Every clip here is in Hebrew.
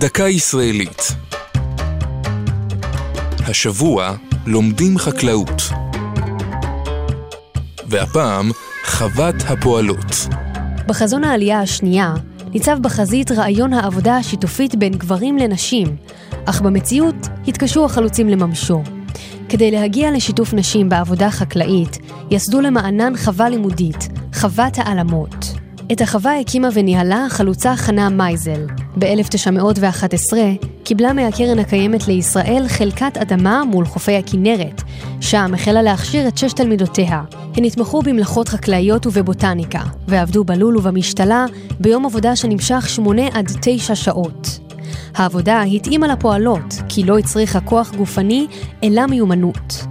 דקה ישראלית. השבוע לומדים חקלאות. והפעם חוות הפועלות. בחזון העלייה השנייה ניצב בחזית רעיון העבודה השיתופית בין גברים לנשים, אך במציאות התקשו החלוצים לממשו. כדי להגיע לשיתוף נשים בעבודה חקלאית, יסדו למענן חווה לימודית, חוות העלמות. את החווה הקימה וניהלה החלוצה חנה מייזל. ב-1911 קיבלה מהקרן הקיימת לישראל חלקת אדמה מול חופי הכנרת, שם החלה להכשיר את שש תלמידותיה. הן התמחו במלאכות חקלאיות ובבוטניקה, ועבדו בלול ובמשתלה ביום עבודה שנמשך שמונה עד תשע שעות. העבודה התאימה לפועלות, כי לא הצריכה כוח גופני, אלא מיומנות.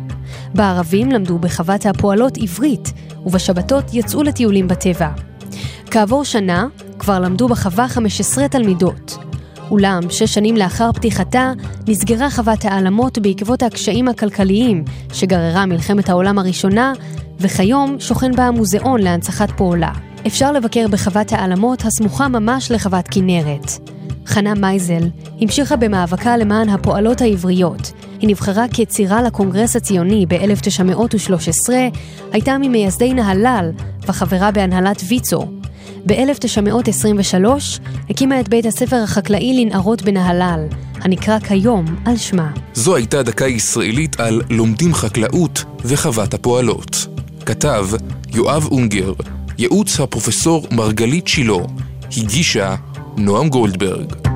בערבים למדו בחוות הפועלות עברית, ובשבתות יצאו לטיולים בטבע. כעבור שנה כבר למדו בחווה 15 תלמידות. אולם, שש שנים לאחר פתיחתה, נסגרה חוות העלמות בעקבות הקשיים הכלכליים שגררה מלחמת העולם הראשונה, וכיום שוכן בה מוזיאון להנצחת פועלה. אפשר לבקר בחוות העלמות הסמוכה ממש לחוות כנרת. חנה מייזל המשיכה במאבקה למען הפועלות העבריות. היא נבחרה כצירה לקונגרס הציוני ב-1913, הייתה ממייסדי נהלל וחברה בהנהלת ויצו. ב-1923 הקימה את בית הספר החקלאי לנערות בנהלל, הנקרא כיום על שמה. זו הייתה דקה ישראלית על לומדים חקלאות וחוות הפועלות. כתב יואב אונגר, ייעוץ הפרופסור מרגלית שילה, הגישה נועם גולדברג.